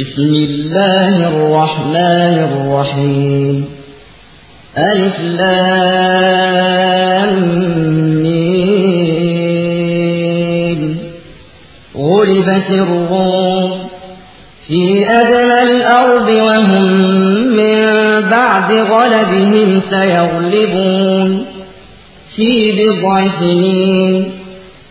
بسم الله الرحمن الرحيم. ألف لام غلبت الروم في أدنى الأرض وهم من بعد غلبهم سيغلبون. في بضع سنين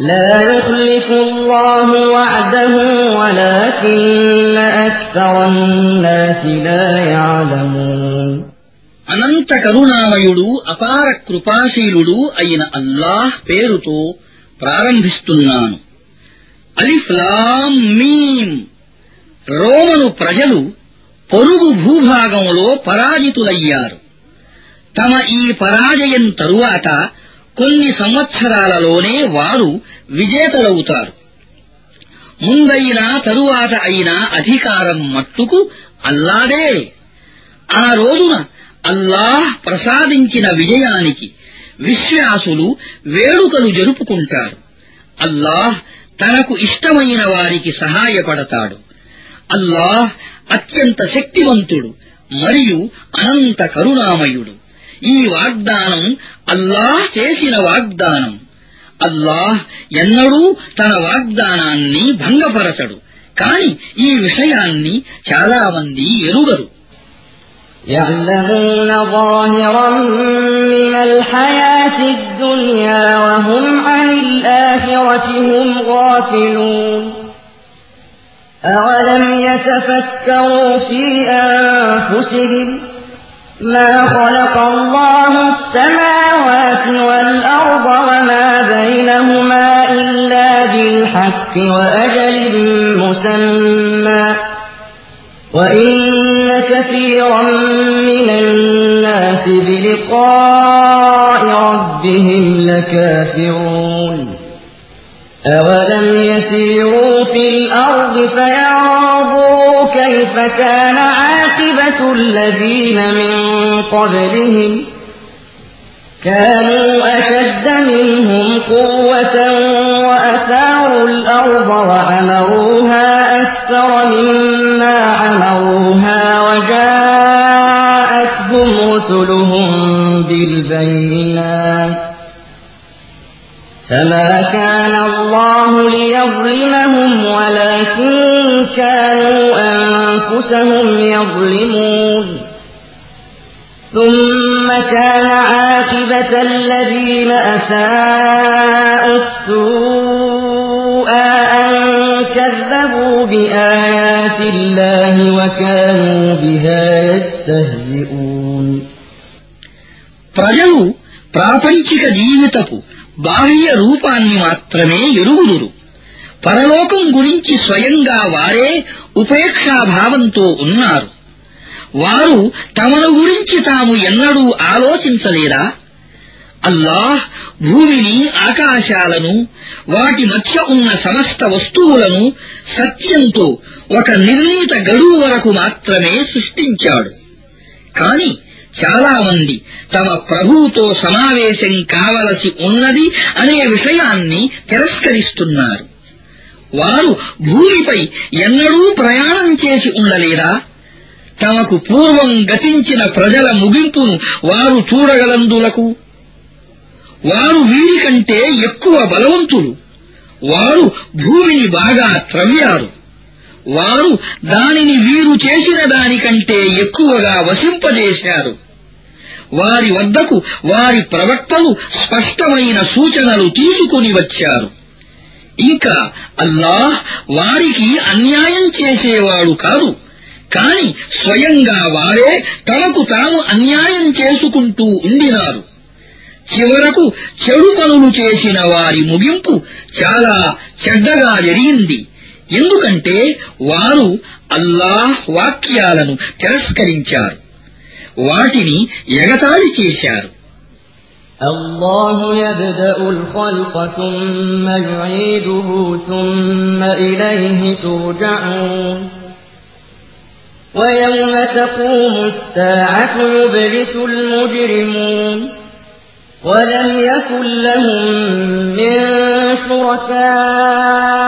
لا يخلف الله وعده ولكن أكثر الناس لا يعلمون అనంత కరుణామయుడు అపార కృపాశీలుడు అయిన అల్లాహ్ పేరుతో ప్రారంభిస్తున్నాను అలిఫ్లాం మీం రోమను ప్రజలు పొరుగు భూభాగంలో పరాజితులయ్యారు తమ ఈ పరాజయం తరువాత కొన్ని సంవత్సరాలలోనే వారు విజేతలవుతారు. ముందైనా తరువాత అయినా అధికారం మట్టుకు అల్లాదే. ఆ రోజున అల్లాహ్ ప్రసాదించిన విజయానికి విశ్వాసులు వేడుకలు జరుపుకుంటారు. అల్లాహ్ తనకు ఇష్టమైన వారికి సహాయపడతాడు. అల్లాహ్ అత్యంత శక్తివంతుడు మరియు అనంత కరుణామయుడు. ఈ వాగ్దానం అల్లాహ్ చేసిన వాగ్దానం అల్లాహ్ ఎన్నడూ తన వాగ్దానాన్ని భంగపరచడు కాని ఈ విషయాన్ని చాలామంది ఎరుగరు يعلمون ظاهرا من الحياة الدنيا وهم عن الآخرة هم غافلون أولم يتفكروا في أنفسهم ما خلق الله السماوات والأرض وما بينهما إلا بالحق وأجل مسمى. وإن كثيرا من الناس بلقاء ربهم لكافرون. أولم يسيروا في الأرض فينظروا كيف كان عاقبة الذين من قبلهم؟ كانوا أشد منهم قوة وأثاروا الأرض وعمروها أكثر مما عمروها وجاءتهم رسلهم بالبينات. فما كان الله ليظلمهم ولكن كانوا أنفسهم يظلمون ثم كان عاقبة الذين أساءوا السوء أن كذبوا بآيات الله وكانوا بها يستهزئون ప్రజలు ప్రాపంచిక జీవితపు బాహ్య రూపాన్ని మాత్రమే ఎరుగుదురు. పరలోకం గురించి స్వయంగా వారే ఉపేక్షాభావంతో ఉన్నారు. వారు తమను గురించి తాము ఎన్నడూ ఆలోచించలేరా అల్లాహ్ భూమిని ఆకాశాలను వాటి మధ్య ఉన్న సమస్త వస్తువులను సత్యంతో ఒక నిర్ణీత గడువు వరకు మాత్రమే సృష్టించాడు. కాని చాలామంది తమ ప్రభువుతో సమావేశం కావలసి ఉన్నది అనే విషయాన్ని తిరస్కరిస్తున్నారు. వారు భూమిపై ఎన్నడూ ప్రయాణం చేసి ఉండలేరా తమకు పూర్వం గతించిన ప్రజల ముగింపును వారు చూడగలందులకు? వారు వీరికంటే ఎక్కువ బలవంతులు. వారు భూమిని బాగా త్రవ్వారు. వారు దానిని వీరు చేసిన దానికంటే ఎక్కువగా వసింపజేశారు వారి వద్దకు వారి ప్రవక్తలు స్పష్టమైన సూచనలు తీసుకుని వచ్చారు. ఇంకా అల్లాహ్ వారికి అన్యాయం చేసేవాడు కాదు. కాని స్వయంగా వారే తమకు తాము అన్యాయం చేసుకుంటూ ఉండినారు. చివరకు చెడు పనులు చేసిన వారి ముగింపు చాలా చెడ్డగా జరిగింది. ఎందుకంటే వారు అల్లాహ్ వాక్యాలను తిరస్కరించారు వాటిని ఎగతాళి చేశారు الله يبدأ الخلق ثم يعيده ثم إليه ترجعون ويوم تقوم الساعة يبلس المجرمون ولم يكن لهم من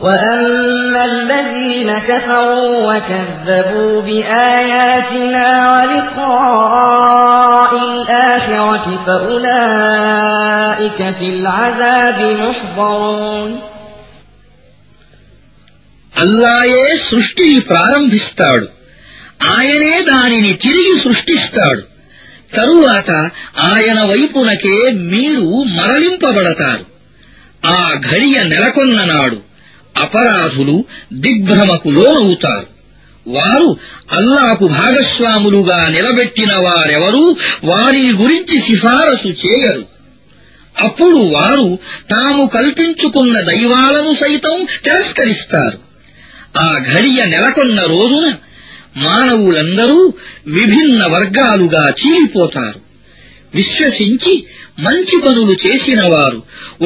وأما الذين كفروا وكذبوا بآياتنا ولقاء الآخرة فأولئك في العذاب محضرون అల్లాయే సృష్టిని ప్రారంభిస్తాడు ఆయనే దానిని తిరిగి సృష్టిస్తాడు తరువాత ఆయన వైపునకే మీరు మరలింపబడతారు ఆ ఘడియ నెలకొన్న నాడు అపరాధులు దిగ్భ్రమకు లోనవుతారు. వారు అల్లాకు భాగస్వాములుగా నిలబెట్టిన వారెవరూ వారిని గురించి సిఫారసు చేయరు. అప్పుడు వారు తాము కల్పించుకున్న దైవాలను సైతం తిరస్కరిస్తారు. ఆ ఘడియ నెలకొన్న రోజున మానవులందరూ విభిన్న వర్గాలుగా చీలిపోతారు. విశ్వసించి మంచి పనులు చేసిన వారు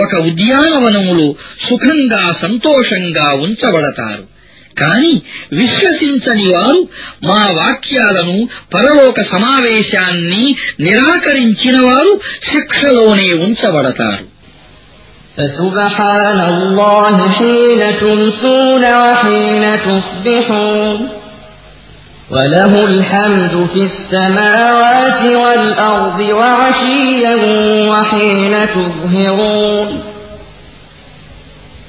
ఒక ఉద్యానవనములో సుఖంగా సంతోషంగా ఉంచబడతారు కాని విశ్వసించని వారు మా వాక్యాలను పరలోక సమావేశాన్ని నిరాకరించిన వారు శిక్షలోనే ఉంచబడతారు فسبحان الله حين تمسون وحين تصبحون وله الحمد في السماوات والأرض وعشيا وحين تظهرون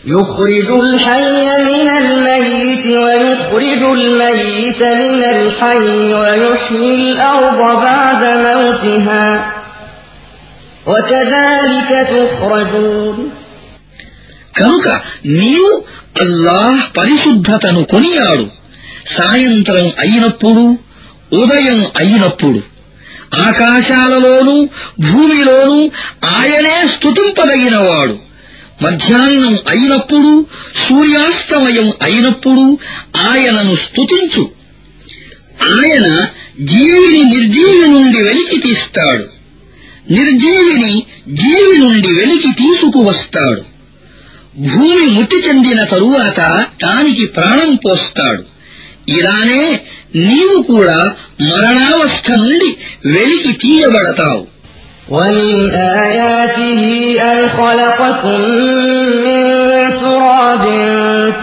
يخرج الحي من الميت ويخرج الميت من الحي ويحيي الأرض بعد موتها وكذلك تخرجون కనుక నీవు అల్లాహ్ పరిశుద్ధతను కొనియాడు సాయంత్రం అయినప్పుడు ఉదయం అయినప్పుడు ఆకాశాలలోనూ భూమిలోనూ ఆయనే స్తుతింపదగినవాడు మధ్యాహ్నం అయినప్పుడు సూర్యాస్తమయం అయినప్పుడు ఆయనను స్తుతించు. ఆయన జీవిని నిర్జీవి నుండి వెలికి తీస్తాడు. నిర్జీవిని జీవి నుండి వెలికి తీసుకువస్తాడు. భూమి ముట్టి చెందిన తరువాత దానికి ప్రాణం పోస్తాడు. ఇలానే నీవు కూడా మరణావస్థ నుండి వెలికి తీయబడతావు ومن آياته أن خلقكم من تراب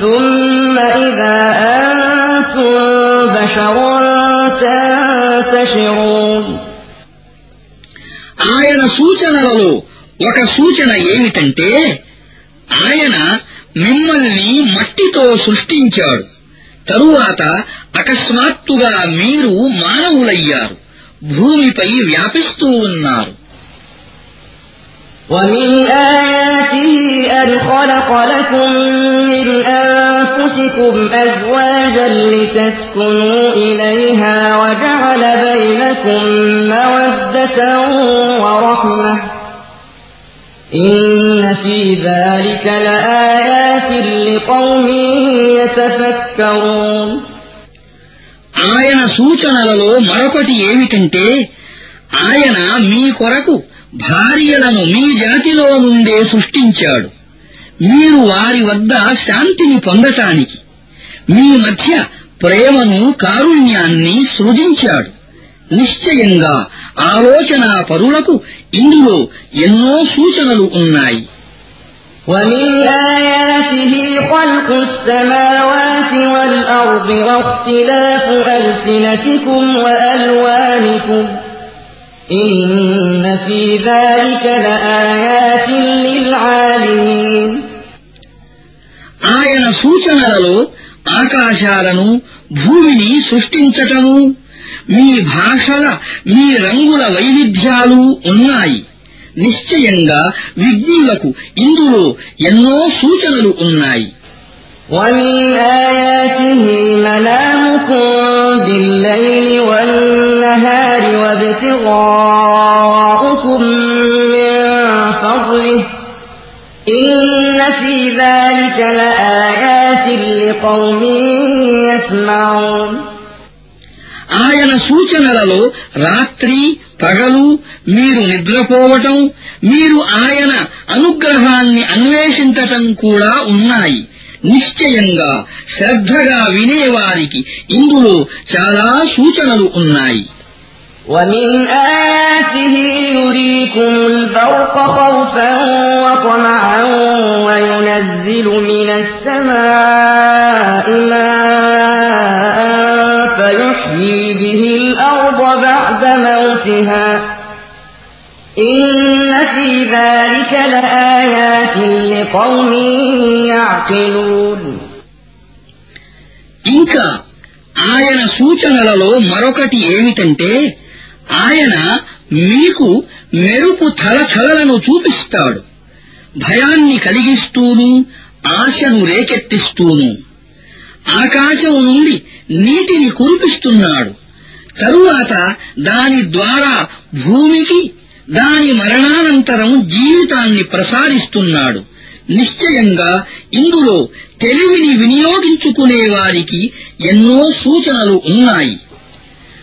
ثم إذا أنتم بشر تنتشرون ఆయన సూచనలలో ఒక సూచన ఏమిటంటే ఆయన మిమ్మల్ని మట్టితో సృష్టించాడు తరువాత అకస్మాత్తుగా మీరు మానవులయ్యారు భూమిపై వ్యాపిస్తూ ఉన్నారు ومن آياته أن خلق لكم من أنفسكم أزواجا لتسكنوا إليها وجعل بينكم مودة ورحمة إن في ذلك لآيات لقوم يتفكرون ఆయన సూచనలలో మరొకటి ఏమిటంటే ఆయన మీ కొరకు భార్యలను మీ జాతిలో నుండే సృష్టించాడు మీరు వారి వద్ద శాంతిని పొందటానికి మీ మధ్య ప్రేమను కారుణ్యాన్ని సృజించాడు నిశ్చయంగా ఆలోచనా పరులకు ఇందులో ఎన్నో సూచనలు ఉన్నాయి ومن آياته خلق السماوات والأرض واختلاف ألسنتكم وألوانكم إن في ذلك لآيات للعالمين ఆయన సూచనలలో ఆకాశాలను భూమిని సృష్టించటము మీ భాషల మీ రంగుల వైవిధ్యాలు ఉన్నాయి నిశ్చయంగా విజ్ఞులకు ఇందులో ఎన్నో సూచనలు ఉన్నాయి ومن آياته منامكم بالليل والنهار وابتغاؤكم من فضله إن في ذلك لآيات لقوم يسمعون ఆయన సూచనలలో రాత్రి పగలు మీరు నిద్రపోవటం మీరు ఆయన అనుగ్రహాన్ని అన్వేషించటం కూడా ఉన్నాయి. నిశ్చయంగా శ్రద్ధగా వినేవారికి ఇందులో చాలా సూచనలు ఉన్నాయి. ومن آياته يريكم البرق خوفا وطمعا وينزل من السماء ماء فيحيي به الأرض بعد موتها إن في ذلك لآيات لقوم يعقلون ఇంకా ఆయన సూచనలలో మరొకటి ఏమిటంటే ఆయన మీకు మెరుపు థలథలలను చూపిస్తాడు. భయాన్ని కలిగిస్తూను ఆశను రేకెత్తిస్తూను. ఆకాశం నుండి నీటిని కురిపిస్తున్నాడు. తరువాత దాని ద్వారా భూమికి దాని మరణానంతరం జీవితాన్ని ప్రసారిస్తున్నాడు నిశ్చయంగా ఇందులో తెలివిని వినియోగించుకునే వారికి ఎన్నో సూచనలు ఉన్నాయి.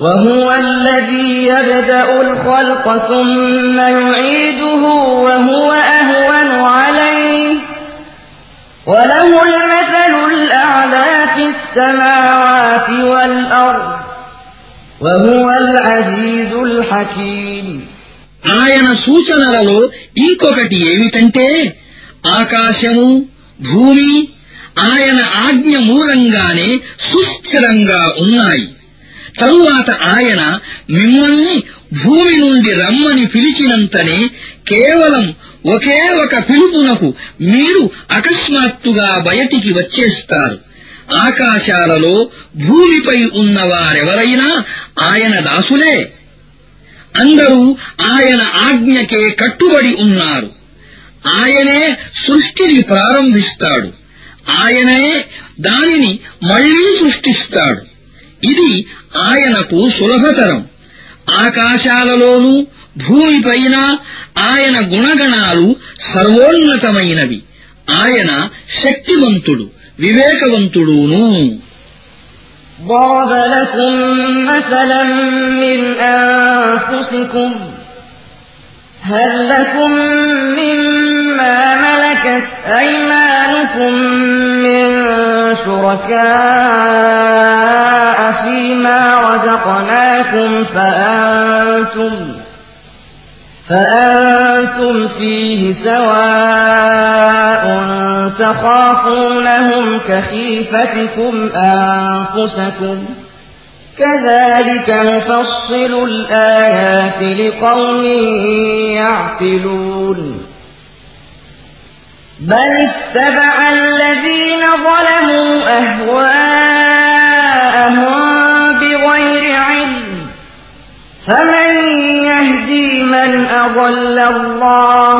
وهو الذي يبدأ الخلق ثم يعيده وهو أهون عليه وله المثل الأعلى في السماوات والأرض وهو العزيز الحكيم ఆయన సూచనలలో ఇంకొకటి ఏమిటంటే ఆకాశము భూమి ఆయన ఆజ్ఞ మూలంగానే సుస్థిరంగా ఉన్నాయి తరువాత ఆయన మిమ్మల్ని భూమి నుండి రమ్మని పిలిచినంతనే కేవలం ఒకే ఒక పిలుపునకు మీరు అకస్మాత్తుగా బయటికి వచ్చేస్తారు. ఆకాశాలలో భూమిపై ఉన్నవారెవరైనా ఆయన దాసులే. అందరూ ఆయన ఆజ్ఞకే కట్టుబడి ఉన్నారు. ఆయనే సృష్టిని ప్రారంభిస్తాడు. ఆయనే దానిని మళ్ళీ సృష్టిస్తాడు. ఇది ఆయనకు సులభతరం ఆకాశాలలోనూ భూమిపైన ఆయన గుణగణాలు సర్వోన్నతమైనవి ఆయన శక్తివంతుడు వివేకవంతుడును ضرب لكم مثلا من أنفسكم هل لكم مما ملكت أيمانكم من شركاء فيما رزقناكم فأنتم فأنتم فيه سواء تخافونهم كخيفتكم أنفسكم كذلك نفصل الآيات لقوم يعقلون بل اتبع الذين ظلموا أهواءهم بغير علم فمن يهدي من أضل الله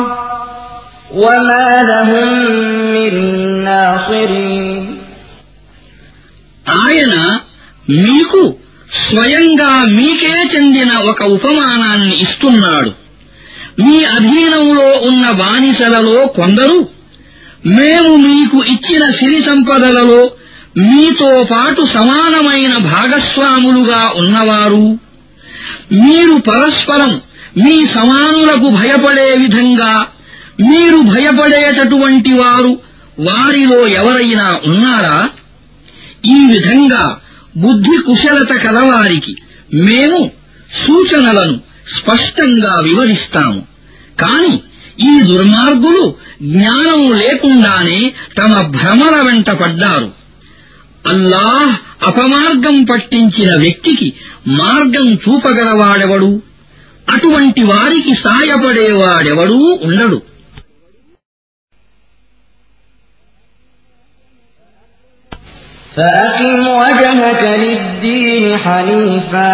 وما لهم من ناصرين ఆయన మీకు స్వయంగా మీకే చెందిన ఒక ఉపమానాన్ని ఇస్తున్నాడు మీ అధీనంలో ఉన్న బానిసలలో కొందరు మేము మీకు ఇచ్చిన సిరి సంపదలలో మీతో పాటు సమానమైన భాగస్వాములుగా ఉన్నవారు మీరు పరస్పరం మీ సమానులకు భయపడే విధంగా మీరు భయపడేటటువంటి వారు వారిలో ఎవరైనా ఉన్నారా? ఈ విధంగా బుద్ధి కుశలత కలవారికి మేము సూచనలను స్పష్టంగా వివరిస్తాము. కాని ఈ దుర్మార్గులు జ్ఞానం లేకుండానే తమ భ్రమల వెంట పడ్డారు అల్లాహ్ అపమార్గం పట్టించిన వ్యక్తికి మార్గం చూపగలవాడెవడు అటువంటి వారికి సాయపడేవాడెవడూ ఉండడు فأقم وجهك للدين حنيفا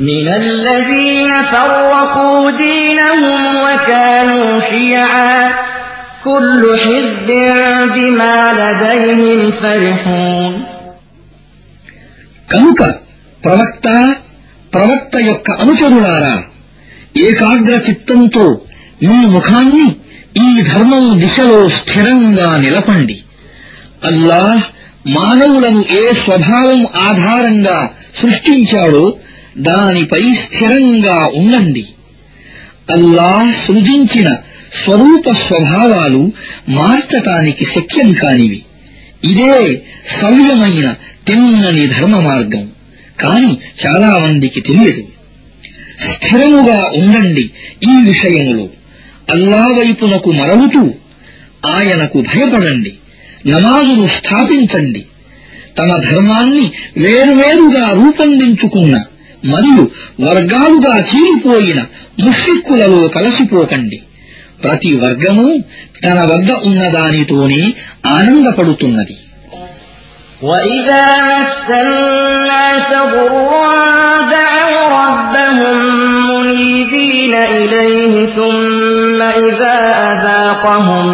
من الذين فرقوا دينهم وكانوا شيعا كل حزب بما لديهم فرحون కనుక ప్రవక్త ప్రవక్త యొక్క అనుచరులారా ఏకాగ్ర చిత్తంతో మీ ముఖాన్ని ఈ ధర్మం దిశలో స్థిరంగా నిలపండి అల్లాహ్ మానవులను ఏ స్వభావం ఆధారంగా సృష్టించాడో దానిపై స్థిరంగా ఉండండి. అల్లాహ్ సృజించిన స్వరూప స్వభావాలు మార్చటానికి శక్యం కానివి. ఇదే సవ్యమైన తిన్నని ధర్మ మార్గం. కాని చాలా మందికి తెలియదు. స్థిరముగా ఉండండి ఈ విషయములో. అల్లా వైపునకు మరలుతూ ఆయనకు భయపడండి. నమాజును స్థాపించండి. తమ ధర్మాన్ని వేరువేరుగా రూపొందించుకున్న మరియు వర్గాలుగా చీలిపోయిన ముష్రిక్కులలో కలసిపోకండి ప్రతి వర్గము తన వద్ద ఉన్నదానితోనే ఆనందపడుతున్నది وإذا مس الناس ضرا دعوا ربهم منيبين إليه ثم إذا أذاقهم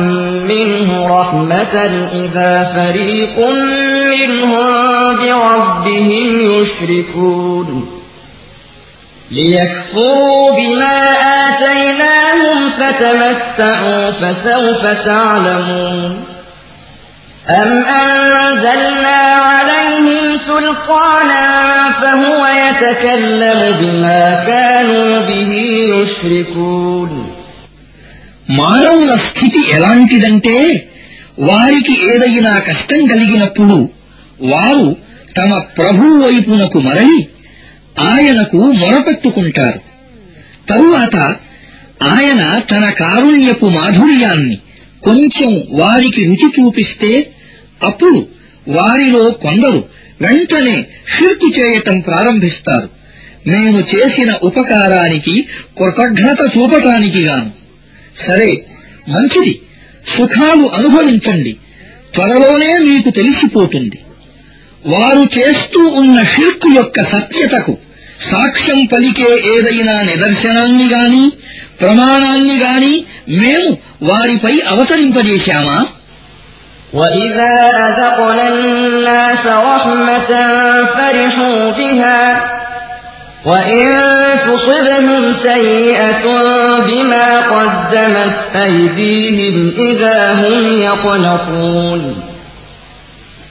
منه رحمة إذا فريق منهم بربهم يشركون ليكفروا بما آتيناهم فتمتعوا فسوف تعلمون أم أنزلنا عليهم سلطانا فهو يتكلم بما كانوا به يشركون మానవుల స్థితి ఎలాంటిదంటే వారికి ఏదైనా కష్టం కలిగినప్పుడు వారు తమ ప్రభువు వైపునకు మరలి ఆయనకు మొరపెట్టుకుంటారు. తరువాత ఆయన తన కారుణ్యపు మాధుర్యాన్ని కొంచెం వారికి రుచి చూపిస్తే అప్పుడు వారిలో కొందరు వెంటనే షిర్కు చేయటం ప్రారంభిస్తారు. మేము చేసిన ఉపకారానికి కృతజ్ఞత చూపటానికి గాను. సరే మంచిది. సుఖాలు అనుభవించండి. త్వరలోనే మీకు తెలిసిపోతుంది. వారు చేస్తూ ఉన్న షిర్కు యొక్క సత్యతకు సాక్ష్యం పలికే ఏదైనా నిదర్శనాన్ని గాని ప్రమాణాన్ని గాని మేము వారిపై అవతరింపజేశామా وإذا أذقنا الناس رحمة فرحوا بها وإن تصبهم سيئة بما قدمت أيديهم إذا هم يقنطون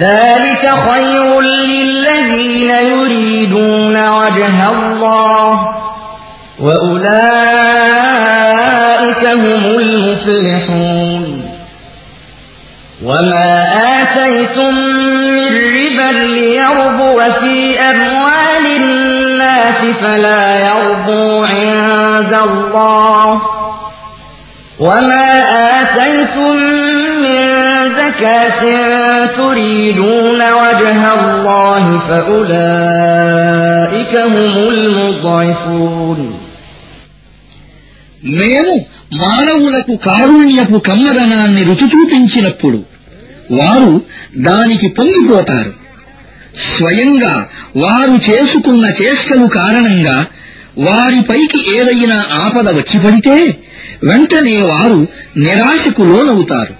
ذلك خير للذين يريدون وجه الله وأولئك هم المفلحون. وما آتيتم من ربا ليربو في أموال الناس فلا يربو عند الله. وما آتيتم من زكاة تريدون وجه الله فأولئك هم المضعفون మేము మానవులకు కారుణ్యపు కమ్మదనాన్ని రుచి చూపించినప్పుడు వారు దానికి పొంగిపోతారు స్వయంగా వారు చేసుకున్న చేష్టలు కారణంగా వారిపైకి ఏదైనా ఆపద వచ్చి పడితే వెంటనే వారు నిరాశకు లోనవుతారు.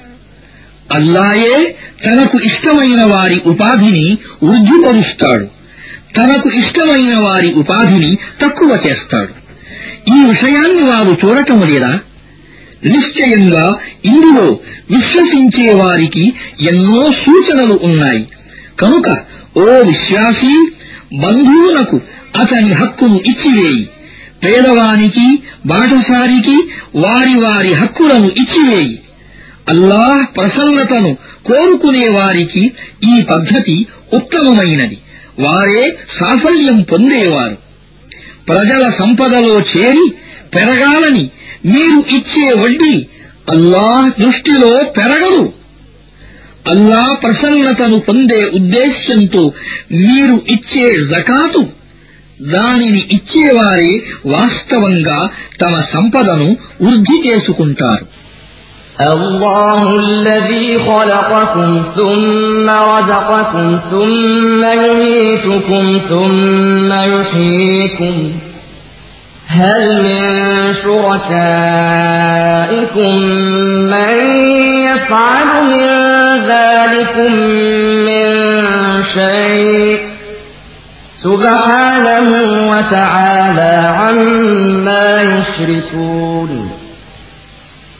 అల్లాయే తనకు ఇష్టమైన వారి ఉపాధిని వృద్ధిపరుస్తాడు. తనకు ఇష్టమైన వారి ఉపాధిని తక్కువ చేస్తాడు. ఈ విషయాన్ని వారు చూడటం లేదా? నిశ్చయంగా ఇందులో విశ్వసించే వారికి ఎన్నో సూచనలు ఉన్నాయి. కనుక ఓ విశ్వాసీ బంధువులకు అతని హక్కును ఇచ్చివేయి. పేదవానికి బాటసారికి వారి వారి హక్కులను ఇచ్చివేయి. అల్లాహ్ ప్రసన్నతను కోరుకునే వారికి ఈ పద్ధతి ఉత్తమమైనది. వారే సాఫల్యం పొందేవారు. ప్రజల సంపదలో చేరి పెరగాలని మీరు ఇచ్చే వడ్డీ అల్లాహ్ దృష్టిలో పెరగదు. అల్లా ప్రసన్నతను పొందే ఉద్దేశ్యంతో మీరు ఇచ్చే జకాతు దానిని ఇచ్చేవారే వాస్తవంగా తమ సంపదను వృద్ధి చేసుకుంటారు الله الذي خلقكم ثم رزقكم ثم يميتكم ثم يحييكم هل من شركائكم من يفعل من ذلكم من شيء سبحانه وتعالى عما يشركون.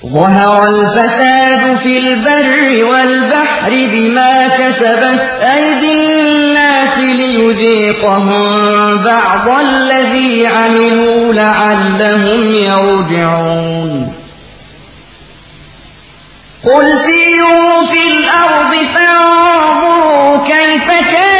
ظهر الفساد في البر والبحر بما كسبت أيدي الناس ليذيقهم بعض الذي عملوا لعلهم يرجعون. قل سيروا في الأرض فانظروا كيف كان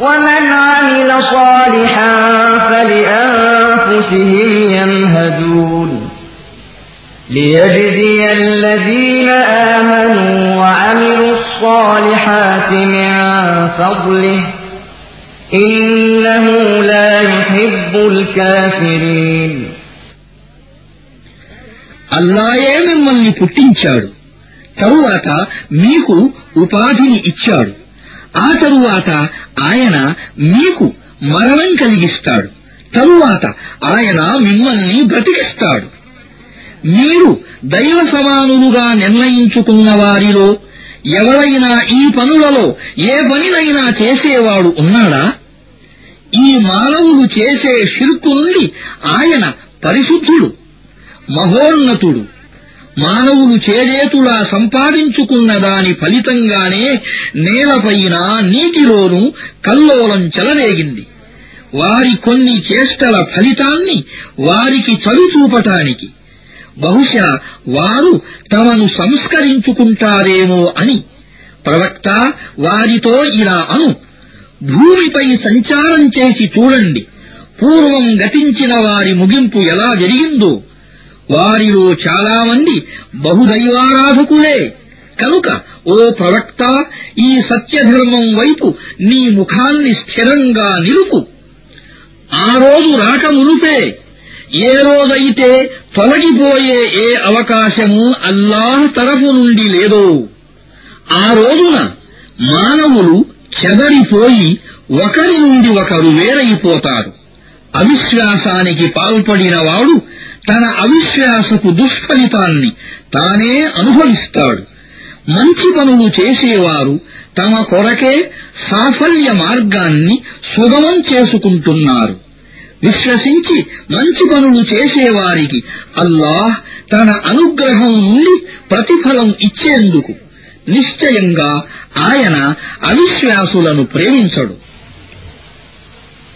ومن عمل صالحا فلأنفسهم يمهدون ليجزي الذين آمنوا وعملوا الصالحات من فضله إنه لا يحب الكافرين అల్లాయే మిమ్మల్ని పుట్టించాడు తరువాత మీకు ఉపాధిని ఇచ్చాడు ఆ తరువాత ఆయన మీకు మరణం కలిగిస్తాడు. తరువాత ఆయన మిమ్మల్ని బ్రతికిస్తాడు. మీరు దైవ సమానులుగా నిర్ణయించుకున్న వారిలో ఎవరైనా ఈ పనులలో ఏ పనినైనా చేసేవాడు ఉన్నాడా? ఈ మానవులు చేసే షిర్కు నుండి ఆయన పరిశుద్ధుడు మహోన్నతుడు. మానవులు చేజేతులా సంపాదించుకున్న దాని ఫలితంగానే నేలపైన నీటిలోనూ కల్లోలం చెలరేగింది వారి కొన్ని చేష్టల ఫలితాన్ని వారికి చవిచూపటానికి. బహుశా వారు తమను సంస్కరించుకుంటారేమో అని. ప్రవక్త వారితో ఇలా అను భూమిపై సంచారం చేసి చూడండి. పూర్వం గతించిన వారి ముగింపు ఎలా జరిగిందో వారిలో చాలామంది బహుదైవారాధకులే. కనుక ఓ ప్రవక్త ఈ సత్యధర్మం వైపు నీ ముఖాన్ని స్థిరంగా నిలుపు. ఆ రోజు రాకమునుపే ఏ రోజైతే తొలగిపోయే ఏ అవకాశము అల్లాహ్ తరఫు నుండి లేదో ఆ రోజున మానవులు చెదరిపోయి ఒకరి నుండి ఒకరు వేరైపోతారు. అవిశ్వాసానికి పాల్పడిన వాడు తన అవిశ్వాసపు దుష్ఫలితాన్ని తానే అనుభవిస్తాడు. మంచి పనులు చేసేవారు తమ కొరకే సాఫల్య మార్గాన్ని సుగమం చేసుకుంటున్నారు. విశ్వసించి మంచి పనులు చేసేవారికి అల్లాహ్ తన అనుగ్రహం నుండి ప్రతిఫలం ఇచ్చేందుకు నిశ్చయంగా ఆయన అవిశ్వాసులను ప్రేమించడు.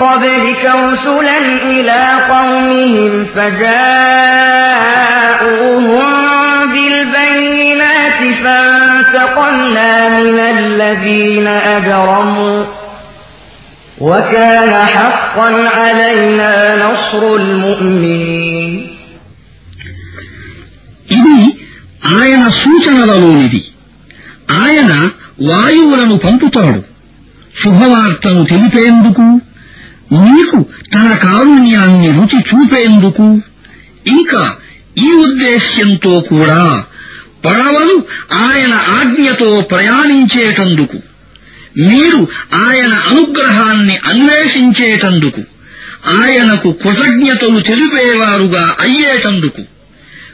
قبلك رسلا إلى قومهم فجاءوهم بالبينات فانتقمنا من الذين أجرموا وكان حقا علينا نصر المؤمنين ఇది ఆయన సూచనలలోనిది ఆయన వాయువులను పంపుతాడు శుభవార్తను తెలిపేందుకు నీకు తన కారుణ్యాన్ని రుచి చూపేందుకు ఇంకా ఈ ఉద్దేశ్యంతో కూడా పడవలు ఆయన ఆజ్ఞతో ప్రయాణించేటందుకు మీరు ఆయన అనుగ్రహాన్ని అన్వేషించేటందుకు ఆయనకు కృతజ్ఞతలు తెలిపేవారుగా అయ్యేటందుకు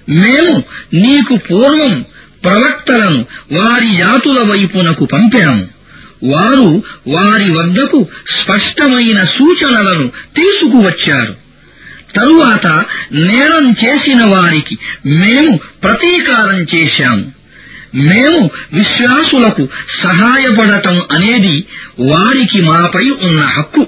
మేము నీకు పూర్వం ప్రవక్తలను వారి జాతుల వైపునకు పంపాము. వారు వారి వద్దకు స్పష్టమైన సూచనలను తీసుకువచ్చారు. తరువాత నేరం చేసిన వారికి మేము ప్రతీకారం చేశాము. మేము విశ్వాసులకు సహాయపడటం అనేది వారికి మాపై ఉన్న హక్కు.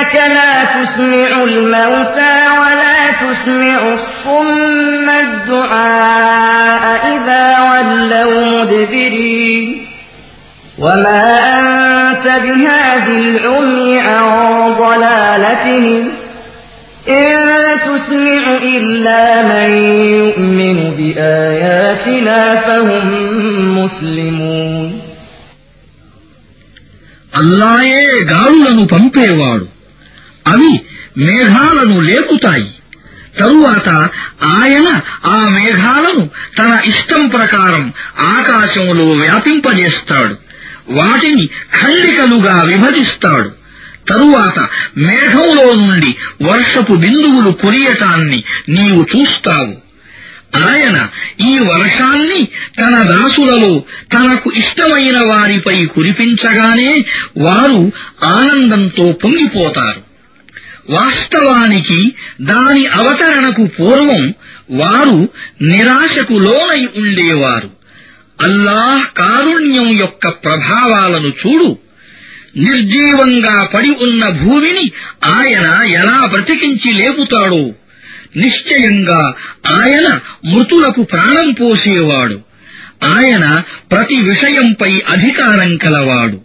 فإنك لا تسمع الموتى ولا تسمع الصم الدعاء إذا ولوا مدبرين وما أنت بهاد العمي عن ضلالتهم إن تسمع إلا من يؤمن بآياتنا فهم مسلمون అల్లాయే గాలులను పంపేవాడు అవి మేఘాలను లేపుతాయి. తరువాత ఆయన ఆ మేఘాలను తన ఇష్టం ప్రకారం ఆకాశంలో వ్యాపింపజేస్తాడు. వాటిని ఖండికలుగా విభజిస్తాడు. తరువాత మేఘంలో నుండి వర్షపు బిందువులు కురియటాన్ని నీవు చూస్తావు. ఆయన ఈ వర్షాన్ని తన దాసులలో తనకు ఇష్టమైన వారిపై కురిపించగానే వారు ఆనందంతో పొంగిపోతారు. వాస్తవానికి దాని అవతరణకు పూర్వం వారు నిరాశకు లోనై ఉండేవారు. అల్లాహ్ కారుణ్యం యొక్క ప్రభావాలను చూడు. నిర్జీవంగా పడి ఉన్న భూమిని ఆయన ఎలా బ్రతికించి లేపుతాడో. నిశ్చయంగా ఆయన మృతులకు ప్రాణం పోసేవాడు. ఆయన ప్రతి విషయంపై అధికారం కలవాడు.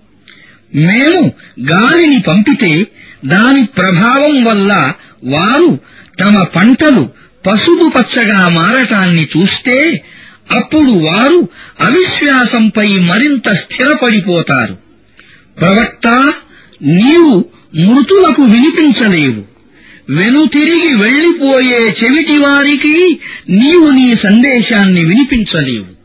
మేము గాలిని పంపితే దాని ప్రభావం వల్ల వారు తమ పంటలు పసుపు పచ్చగా మారటాన్ని చూస్తే అప్పుడు వారు అవిశ్వాసంపై మరింత స్థిరపడిపోతారు. ప్రవక్త నీవు మృతులకు వినిపించలేవు. వెనుతిరిగి వెళ్ళిపోయే చెవిటి వారికి నీవు నీ సందేశాన్ని వినిపించలేవు.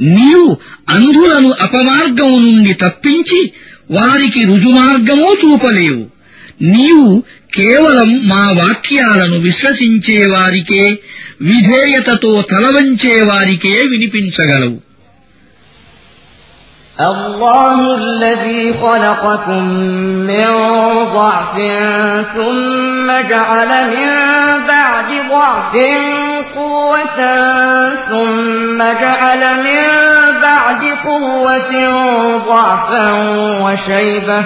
నీవు అంధులను అపమార్గం నుండి తప్పించి వారికి రుజుమార్గమూ చూపలేవు. నీవు కేవలం మా వాక్యాలను విశ్వసించే వారికే విధేయతతో తలవంచేవారికే వినిపించగలవు الله الذي خلقكم من ضعف ثم جعل من بعد ضعف قوة ثم جعل من بعد قوة ضعفا وشيبة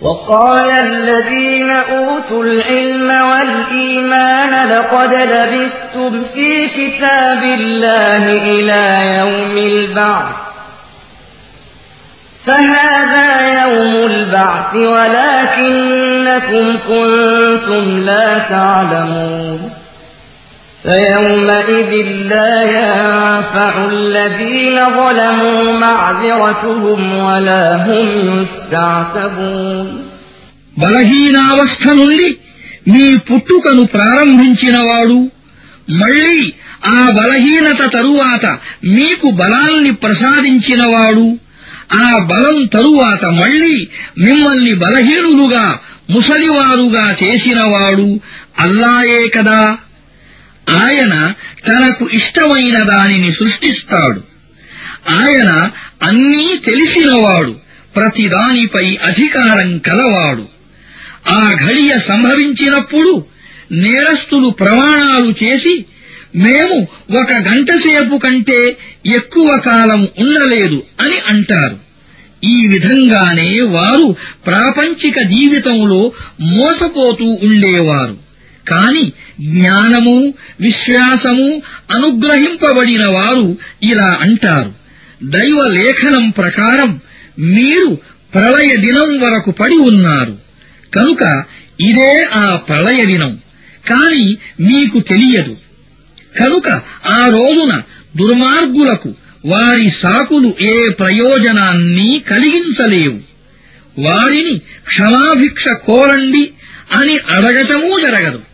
وقال الذين أوتوا العلم والإيمان لقد لبثتم في كتاب الله إلى يوم البعث. فهذا يوم البعث ولكنكم كنتم لا تعلمون. فيومئذ لا ينفع الذين ظلموا معذرتهم ولا هم يستعتبون బలహీనావస్థ నుండి మీ పుట్టుకను ప్రారంభించినవాడు మళ్ళీ ఆ బలహీనత తరువాత మీకు బలాల్ని ప్రసాదించినవాడు ఆ బలం తరువాత మళ్ళీ మిమ్మల్ని బలహీనులుగా ముసలివారుగా చేసినవాడు అల్లాయే కదా ఆయన తనకు ఇష్టమైన దానిని సృష్టిస్తాడు. ఆయన అన్నీ తెలిసినవాడు ప్రతిదానిపై అధికారం కలవాడు. ఆ ఘడియ సంభవించినప్పుడు నేరస్తులు ప్రమాణాలు చేసి మేము ఒక గంటసేపు కంటే ఎక్కువ కాలం ఉండలేదు అని అంటారు. ఈ విధంగానే వారు ప్రాపంచిక జీవితంలో మోసపోతూ ఉండేవారు. కాని జ్ఞానము విశ్వాసము అనుగ్రహింపబడిన వారు ఇలా అంటారు. దైవ లేఖనం ప్రకారం మీరు ప్రళయ దినం వరకు పడి ఉన్నారు. కనుక ఇదే ఆ ప్రళయ దినం. కాని మీకు తెలియదు. కనుక ఆ రోజున దుర్మార్గులకు వారి సాకులు ఏ ప్రయోజనాన్ని కలిగించలేవు. వారిని క్షమాభిక్ష కోరండి అని అడగటమూ జరగదు.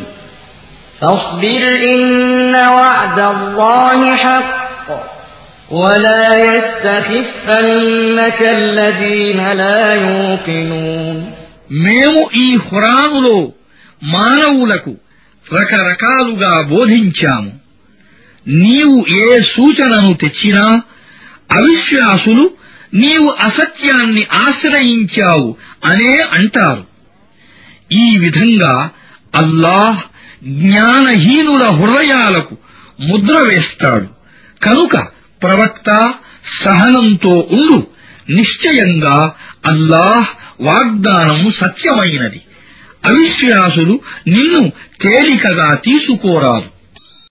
فاصبر إن وعد الله حق ولا يستخفنك الذين لا يوقنون మేము ఈ హురానులో మానవులకు రకరకాలుగా బోధించాము నీవు ఏ సూచనను తెచ్చినా అవిశ్వాసులు నీవు అసత్యాన్ని ఆశ్రయించావు అనే అంటారు ఈ విధంగా అల్లాహ్ జ్ఞానహీనుల హృదయాలకు ముద్ర వేస్తాడు. కనుక ప్రవక్త సహనంతో ఉండు. నిశ్చయంగా అల్లాహ్ వాగ్దానం సత్యమైనది. అవిశ్వాసులు నిన్ను తేలికగా తీసుకోరాదు